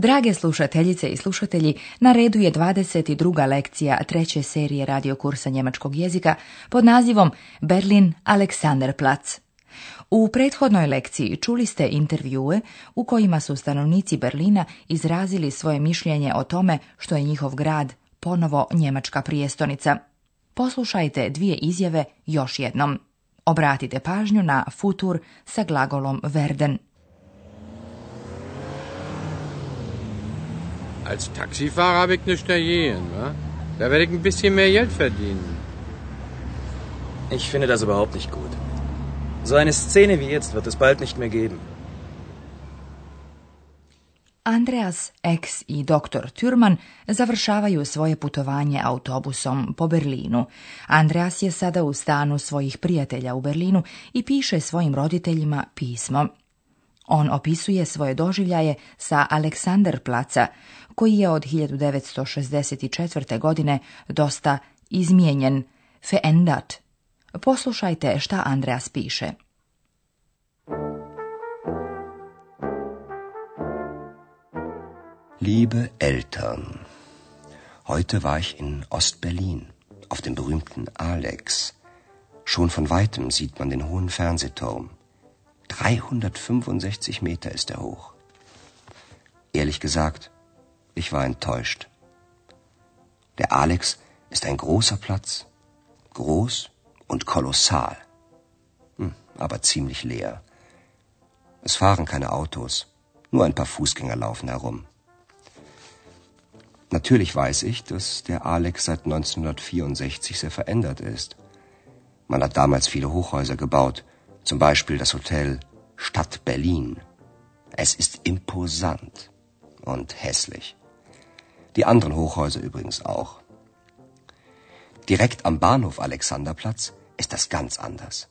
Drage slušateljice i slušatelji, na redu je 22. lekcija treće serije radiokursa njemačkog jezika pod nazivom Berlin Alexanderplatz. U prethodnoj lekciji čuli ste intervjue u kojima su stanovnici Berlina izrazili svoje mišljenje o tome što je njihov grad ponovo njemačka prijestonica. Poslušajte dvije izjave još jednom. Obratite pažnju na futur sa glagolom verden. Als Taxifahrer habe ich nichts dagegen. Wa? Da werde ich ein bisschen mehr Geld verdienen. Ich finde das überhaupt nicht gut. So eine Szene wie jetzt wird es bald nicht mehr geben. Andreas, ex i dr. Thürman završavaju svoje putovanje autobusom po Berlinu. Andreas je sada u stanu svojih prijatelja u Berlinu i piše svojim roditeljima pismo. On opisuje svoje doživljaje sa Aleksanderplaca, koji je od 1964. godine dosta izmijenjen, verändert. Poslušajte šta Andreas piše. Liebe Eltern, heute war ich in Ostberlin auf dem berühmten Alex. Schon von weitem sieht man den hohen Fernsehturm. 365 Meter ist er hoch. Ehrlich gesagt, ich war enttäuscht. Der Alex ist ein großer Platz. Groß und kolossal. Hm, aber ziemlich leer. Es fahren keine Autos. Nur ein paar Fußgänger laufen herum. Natürlich weiß ich, dass der Alex seit 1964 sehr verändert ist. Man hat damals viele Hochhäuser gebaut, zum Beispiel das Hotel Stadt Berlin. Es ist imposant und hässlich die anderen Hochhäuser übrigens auch. Direkt am Bahnhof Alexanderplatz ist das ganz anders.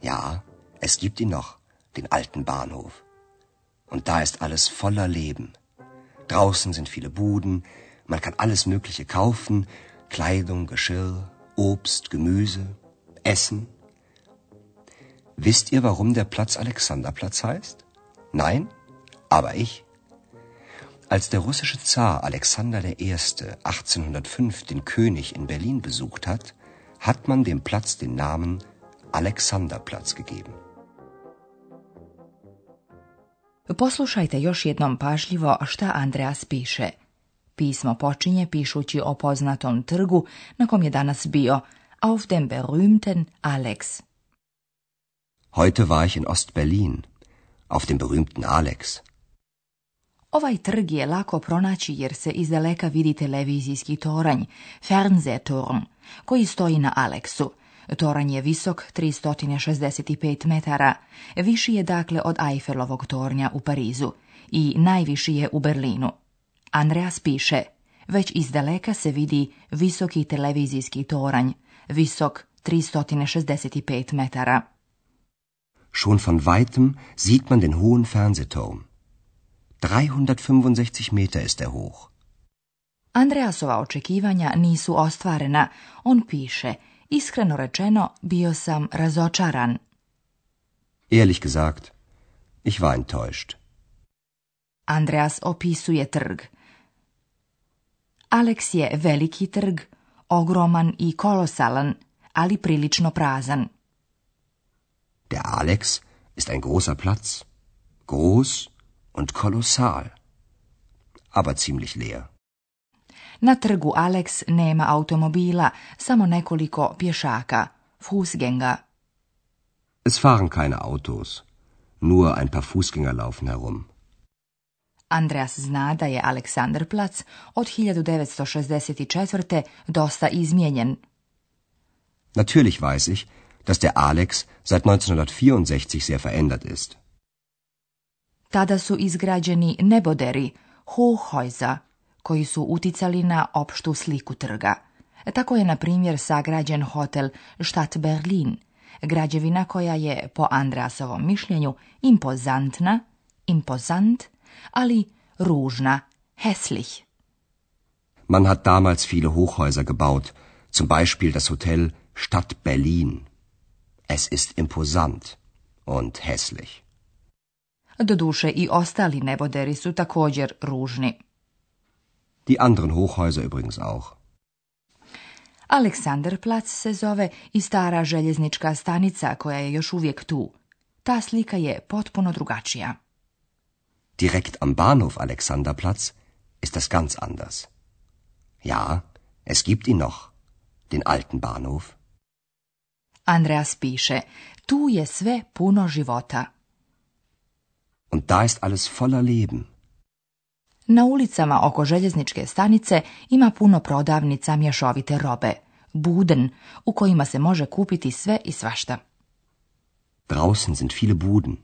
Ja, es gibt ihn noch, den alten Bahnhof. Und da ist alles voller Leben. Draußen sind viele Buden, man kann alles Mögliche kaufen, Kleidung, Geschirr, Obst, Gemüse, Essen. Wisst ihr, warum der Platz Alexanderplatz heißt? Nein? Aber ich als der russische Zar Alexander I. 1805 den König in Berlin besucht hat, hat man dem Platz den Namen Alexanderplatz gegeben. Poslušajte još jednom pažljivo šta Andreas piše. Pismo počinje pišući o poznatom trgu na kom je danas bio, auf dem berühmten Alex. Heute war ich in Ost-Berlin, auf dem berühmten Alex. Ovaj trg je lako pronaći jer se iz daleka vidi televizijski toranj, Fernsehturm, koji stoji na Aleksu. Toranj je visok 365 metara, viši je dakle od Eiffelovog tornja u Parizu i najviši je u Berlinu. Andreas piše, već iz daleka se vidi visoki televizijski toranj, visok 365 metara. Schon von weitem sieht man den hohen Fernsehturm. 365 meter ist er hoch. Andreasova očekivanja nisu ostvarena. On piše, iskreno rečeno, bio sam razočaran. Ehrlich gesagt, ich war enttäuscht. Andreas opisuje trg. Alex je veliki trg, ogroman i kolosalan, ali prilično prazan. Der Alex ist ein großer Platz. Groß und kolossal, aber ziemlich leer. Na trgu Alex nema automobila, samo nekoliko pješaka, Fußgänger. Es fahren keine Autos, nur ein paar Fußgänger laufen herum. Andreas zna da je Aleksanderplatz od 1964. dosta izmijenjen. Natürlich weiß ich, dass der Alex seit 1964 sehr verändert ist. Tada su izgrađeni neboderi, hohojza, koji su uticali na opštu sliku trga. Tako je, na primjer, sagrađen hotel Stadt Berlin, građevina koja je, po Andrasovom mišljenju, impozantna, impozant, ali ružna, hässlich. Man hat damals viele Hochhäuser gebaut, zum Beispiel das Hotel Stadt Berlin. Es ist imposant und hässlich. Doduše i ostali neboderi su također ružni. Die anderen Hochhäuser übrigens auch. Plac se zove i stara željeznička stanica koja je još uvijek tu. Ta slika je potpuno drugačija. Direkt am Bahnhof Alexanderplatz ist das ganz anders. Ja, es gibt ihn noch, den alten Bahnhof. Andreas piše, tu je sve puno života. Und da ist alles voller Leben. Na ulicama oko željezničke stanice ima puno prodavnica mješovite robe, buden, u kojima se može kupiti sve i svašta. Draußen sind viele buden.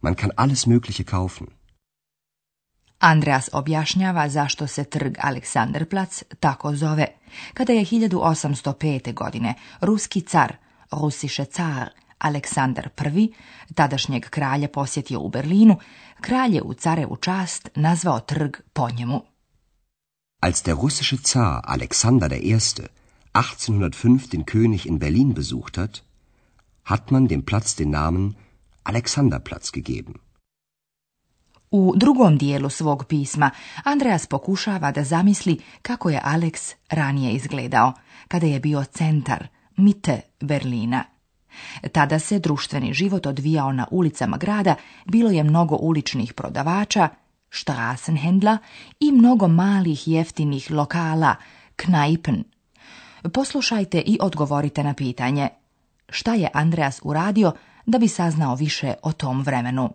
Man kann alles mögliche kaufen. Andreas objašnjava zašto se trg Aleksandrplatz tako zove. Kada je 1805. godine ruski car, rusiše car, Aleksandar I, tadašnjeg kralja posjetio u Berlinu, kralj je u carevu čast nazvao trg po njemu. Als der russische Zar Alexander I. 1805 den König in Berlin besucht hat, hat man dem Platz den Namen Alexanderplatz gegeben. U drugom dijelu svog pisma Andreas pokušava da zamisli kako je Alex ranije izgledao, kada je bio centar, mite Berlina. Tada se društveni život odvijao na ulicama grada, bilo je mnogo uličnih prodavača, štrasenhendla i mnogo malih jeftinih lokala, knajpen. Poslušajte i odgovorite na pitanje. Šta je Andreas uradio da bi saznao više o tom vremenu?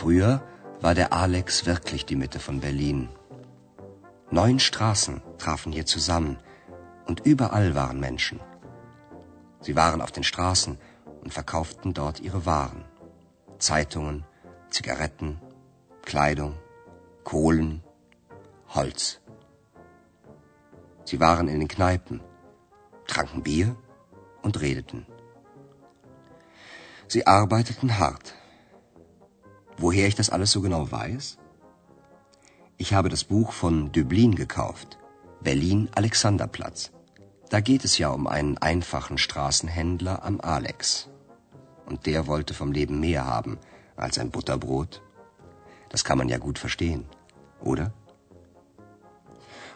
Früher war der Alex wirklich die Mitte von Berlin. Neun Straßen trafen hier zusammen – und überall waren Menschen. Sie waren auf den Straßen und verkauften dort ihre Waren. Zeitungen, Zigaretten, Kleidung, Kohlen, Holz. Sie waren in den Kneipen, tranken Bier und redeten. Sie arbeiteten hart. Woher ich das alles so genau weiß? Ich habe das Buch von Dublin gekauft, Berlin Alexanderplatz da geht es ja um einen einfachen Straßenhändler am Alex. Und der wollte vom Leben mehr haben als ein Butterbrot. Das kann man ja gut verstehen, oder?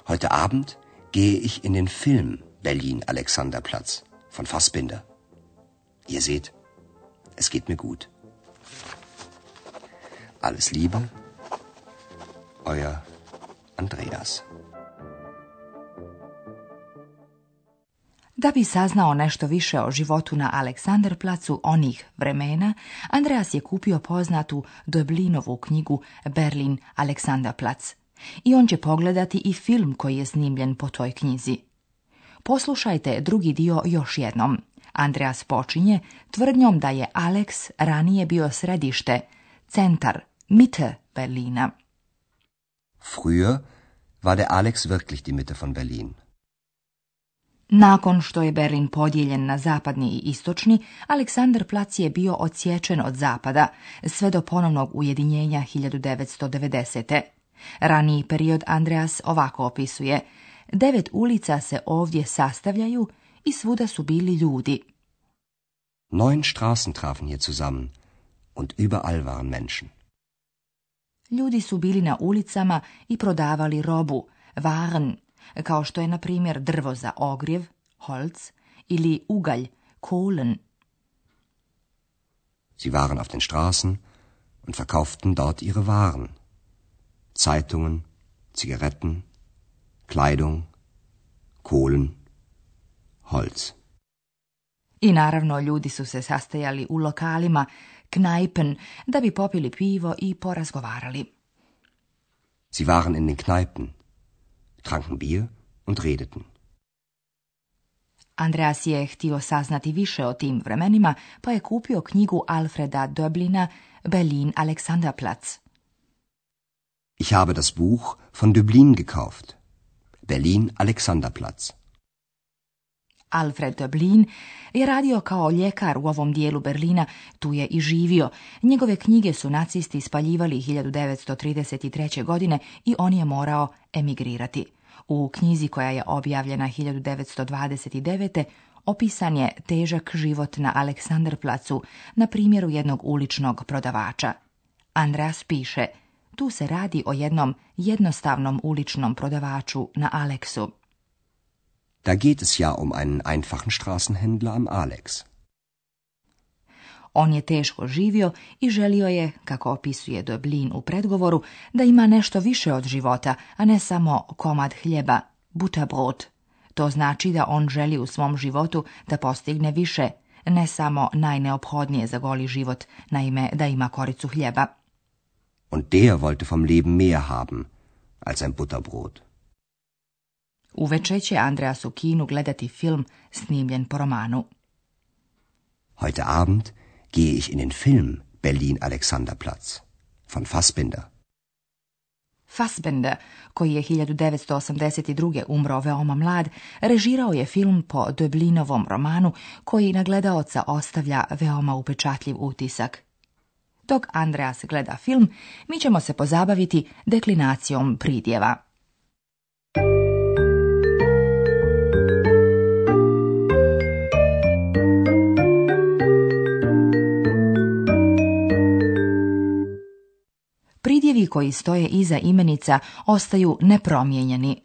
Heute Abend gehe ich in den Film Berlin Alexanderplatz von Fassbinder. Ihr seht, es geht mir gut. Alles Liebe, euer Andreas. Da bi saznao nešto više o životu na Aleksanderplacu onih vremena, Andreas je kupio poznatu Doblinovu knjigu Berlin plac i on će pogledati i film koji je snimljen po toj knjizi. Poslušajte drugi dio još jednom. Andreas počinje tvrdnjom da je Alex ranije bio središte, centar, Mitte Berlina. Früher war der Alex wirklich die Mitte von Berlin. Nakon što je Berlin podijeljen na zapadni i istočni, Aleksandar Plac je bio odsječen od zapada sve do ponovnog ujedinjenja 1990. Raniji period Andreas ovako opisuje. Devet ulica se ovdje sastavljaju i svuda su bili ljudi. Neun Straßen trafen zusammen und überall waren Menschen. Ljudi su bili na ulicama i prodavali robu, waren, kao što je na primjer drvo za ogrjev, Holz, ili ugalj, Kohlen. Sie waren auf den Straßen und verkauften dort ihre Waren. Zeitungen, Zigaretten, Kleidung, Kohlen, Holz. I naravno ljudi su se sastajali u lokalima, knajpen, da bi popili pivo i porazgovarali. Sie waren in den Kneipen, tranken Bier und redeten. Andreas je htio saznati više o tim vremenima, pa je kupio knjigu Alfreda Döblina Berlin Alexanderplatz. Ich habe das Buch von Döblin gekauft. Berlin Alexanderplatz. Alfred Blin je radio kao ljekar u ovom dijelu Berlina, tu je i živio. Njegove knjige su nacisti spaljivali 1933. godine i on je morao emigrirati. U knjizi koja je objavljena 1929. opisan je težak život na placu na primjeru jednog uličnog prodavača. Andreas piše, tu se radi o jednom jednostavnom uličnom prodavaču na Aleksu. Da geht es ja um einen einfachen Straßenhändler am Alex. On je teško živio i želio je, kako opisuje Doblin u predgovoru, da ima nešto više od života, a ne samo komad hljeba, butabrod. To znači da on želi u svom životu da postigne više, ne samo najneophodnije za goli život, naime da ima koricu hljeba. Und der wollte vom Leben mehr haben als ein Butterbrot. Uveče će Andreas u kinu gledati film snimljen po romanu. Heute Abend gehe ich in den Film Berlin Alexanderplatz von Fassbinder. Fassbender, koji je 1982. umro veoma mlad, režirao je film po Dublinovom romanu koji na gledaoca ostavlja veoma upečatljiv utisak. Dok Andreas gleda film, mi ćemo se pozabaviti deklinacijom pridjeva. koji stoje iza imenica ostaju nepromijenjeni.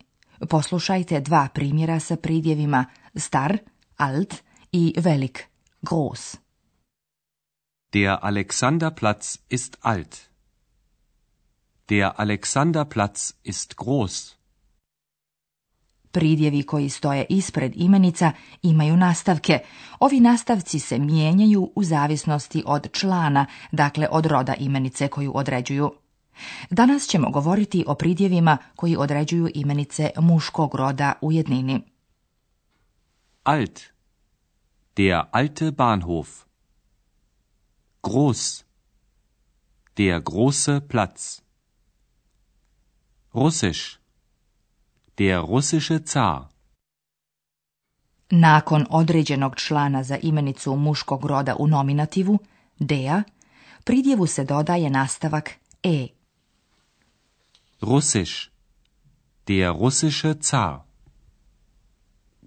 Poslušajte dva primjera sa pridjevima star, alt i velik, groß. Der Alexanderplatz ist alt. Der Alexanderplatz ist groß. Pridjevi koji stoje ispred imenica imaju nastavke. Ovi nastavci se mijenjaju u zavisnosti od člana, dakle od roda imenice koju određuju. Danas ćemo govoriti o pridjevima koji određuju imenice muškog roda u jednini. Alt. Der alte Bahnhof. Groß. Der große Platz. Russisch. Der russische Nakon određenog člana za imenicu muškog roda u nominativu, dea, pridjevu se dodaje nastavak e Russisch. Der russische Zar.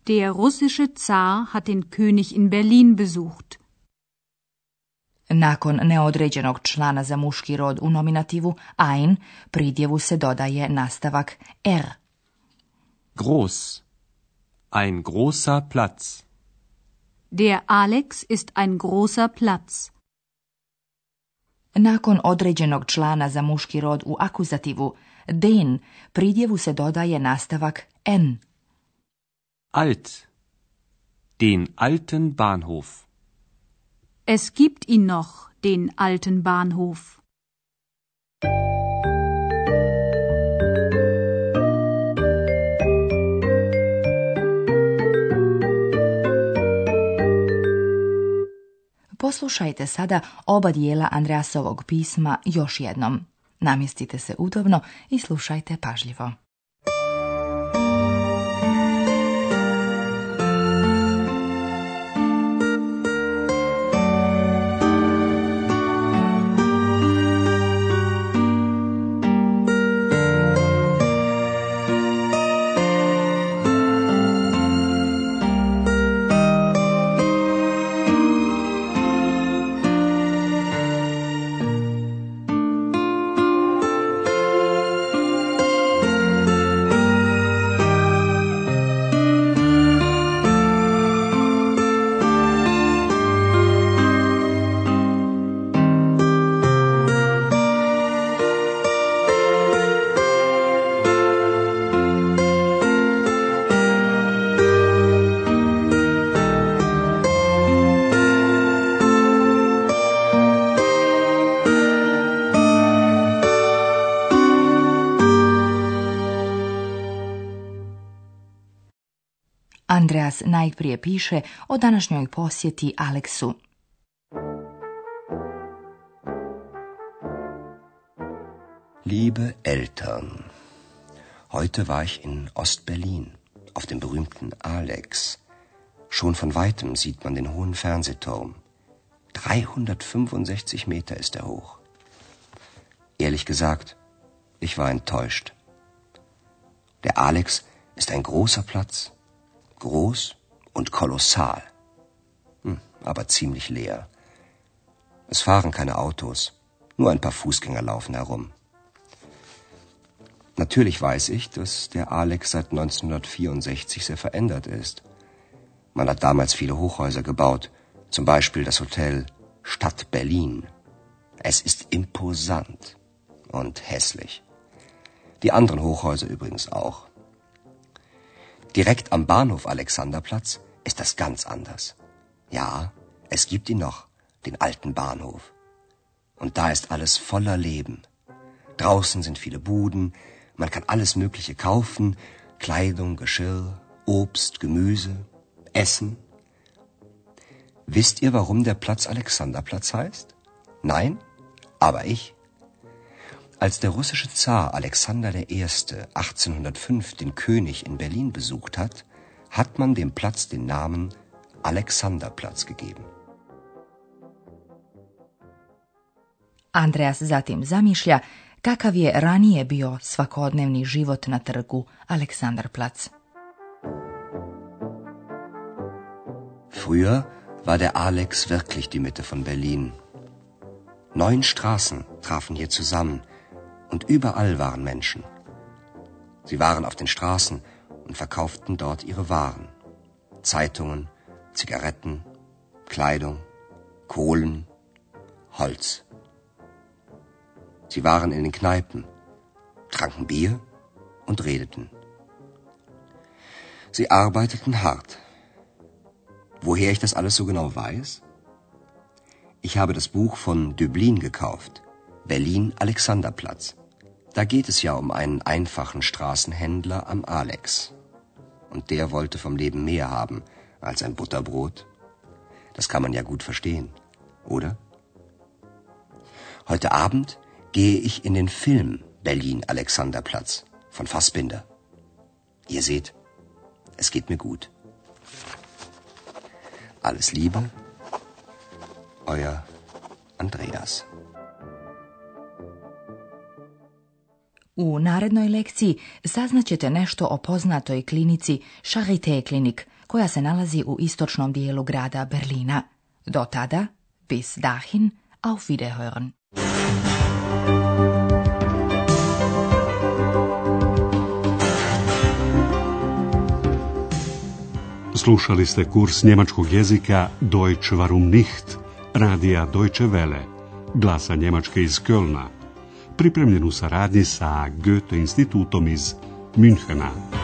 Der russische Zar hat den König in Berlin besucht. Nakon neodređenog člana za muški rod u nominativu ein, pridjevu se dodaje nastavak er. Groß. Ein großer Platz. Der Alex ist ein großer Platz. Nakon određenog člana za muški rod u akuzativu den pridjevu se dodaje nastavak n. Alt. Den alten Bahnhof. Es gibt ihn noch, den alten Bahnhof. Poslušajte sada oba dijela Andreasovog pisma još jednom. Namjestite se udobno i slušajte pažljivo. najprije piše o današnjoj posjeti Aleksu. Liebe Eltern, heute war ich in Ostberlin auf dem berühmten Alex. Schon von weitem sieht man den hohen Fernsehturm. 365 Meter ist er hoch. Ehrlich gesagt, ich war enttäuscht. Der Alex ist ein großer Platz, groß und kolossal. Hm, aber ziemlich leer. Es fahren keine Autos, nur ein paar Fußgänger laufen herum. Natürlich weiß ich, dass der Alex seit 1964 sehr verändert ist. Man hat damals viele Hochhäuser gebaut, zum Beispiel das Hotel Stadt Berlin. Es ist imposant und hässlich. Die anderen Hochhäuser übrigens auch. Direkt am Bahnhof Alexanderplatz ist das ganz anders. Ja, es gibt ihn noch, den alten Bahnhof. Und da ist alles voller Leben. Draußen sind viele Buden, man kann alles Mögliche kaufen, Kleidung, Geschirr, Obst, Gemüse, Essen. Wisst ihr, warum der Platz Alexanderplatz heißt? Nein, aber ich als der russische Zar Alexander I. 1805 den König in Berlin besucht hat, hat man dem Platz den Namen Alexanderplatz gegeben. Andreas zatim zamišlja kakav je ranije bio svakodnevni život na trgu Alexanderplatz. Früher war der Alex wirklich die Mitte von Berlin. Neun Straßen trafen hier zusammen, und überall waren Menschen. Sie waren auf den Straßen und verkauften dort ihre Waren. Zeitungen, Zigaretten, Kleidung, Kohlen, Holz. Sie waren in den Kneipen, tranken Bier und redeten. Sie arbeiteten hart. Woher ich das alles so genau weiß? Ich habe das Buch von Dublin gekauft, Berlin Alexanderplatz. Da geht es ja um einen einfachen Straßenhändler am Alex. Und der wollte vom Leben mehr haben als ein Butterbrot. Das kann man ja gut verstehen, oder? Heute Abend gehe ich in den Film Berlin Alexanderplatz von Fassbinder. Ihr seht, es geht mir gut. Alles Liebe, euer Andreas. U narednoj lekciji saznaćete nešto o poznatoj klinici Charité Klinik, koja se nalazi u istočnom dijelu grada Berlina. Do tada, bis dahin, auf Wiederhören. Slušali ste kurs njemačkog jezika Deutsch warum nicht, radija Deutsche Welle, glasa Njemačke iz Kölna pripremljen u saradnji sa Goethe institutom iz Münchena.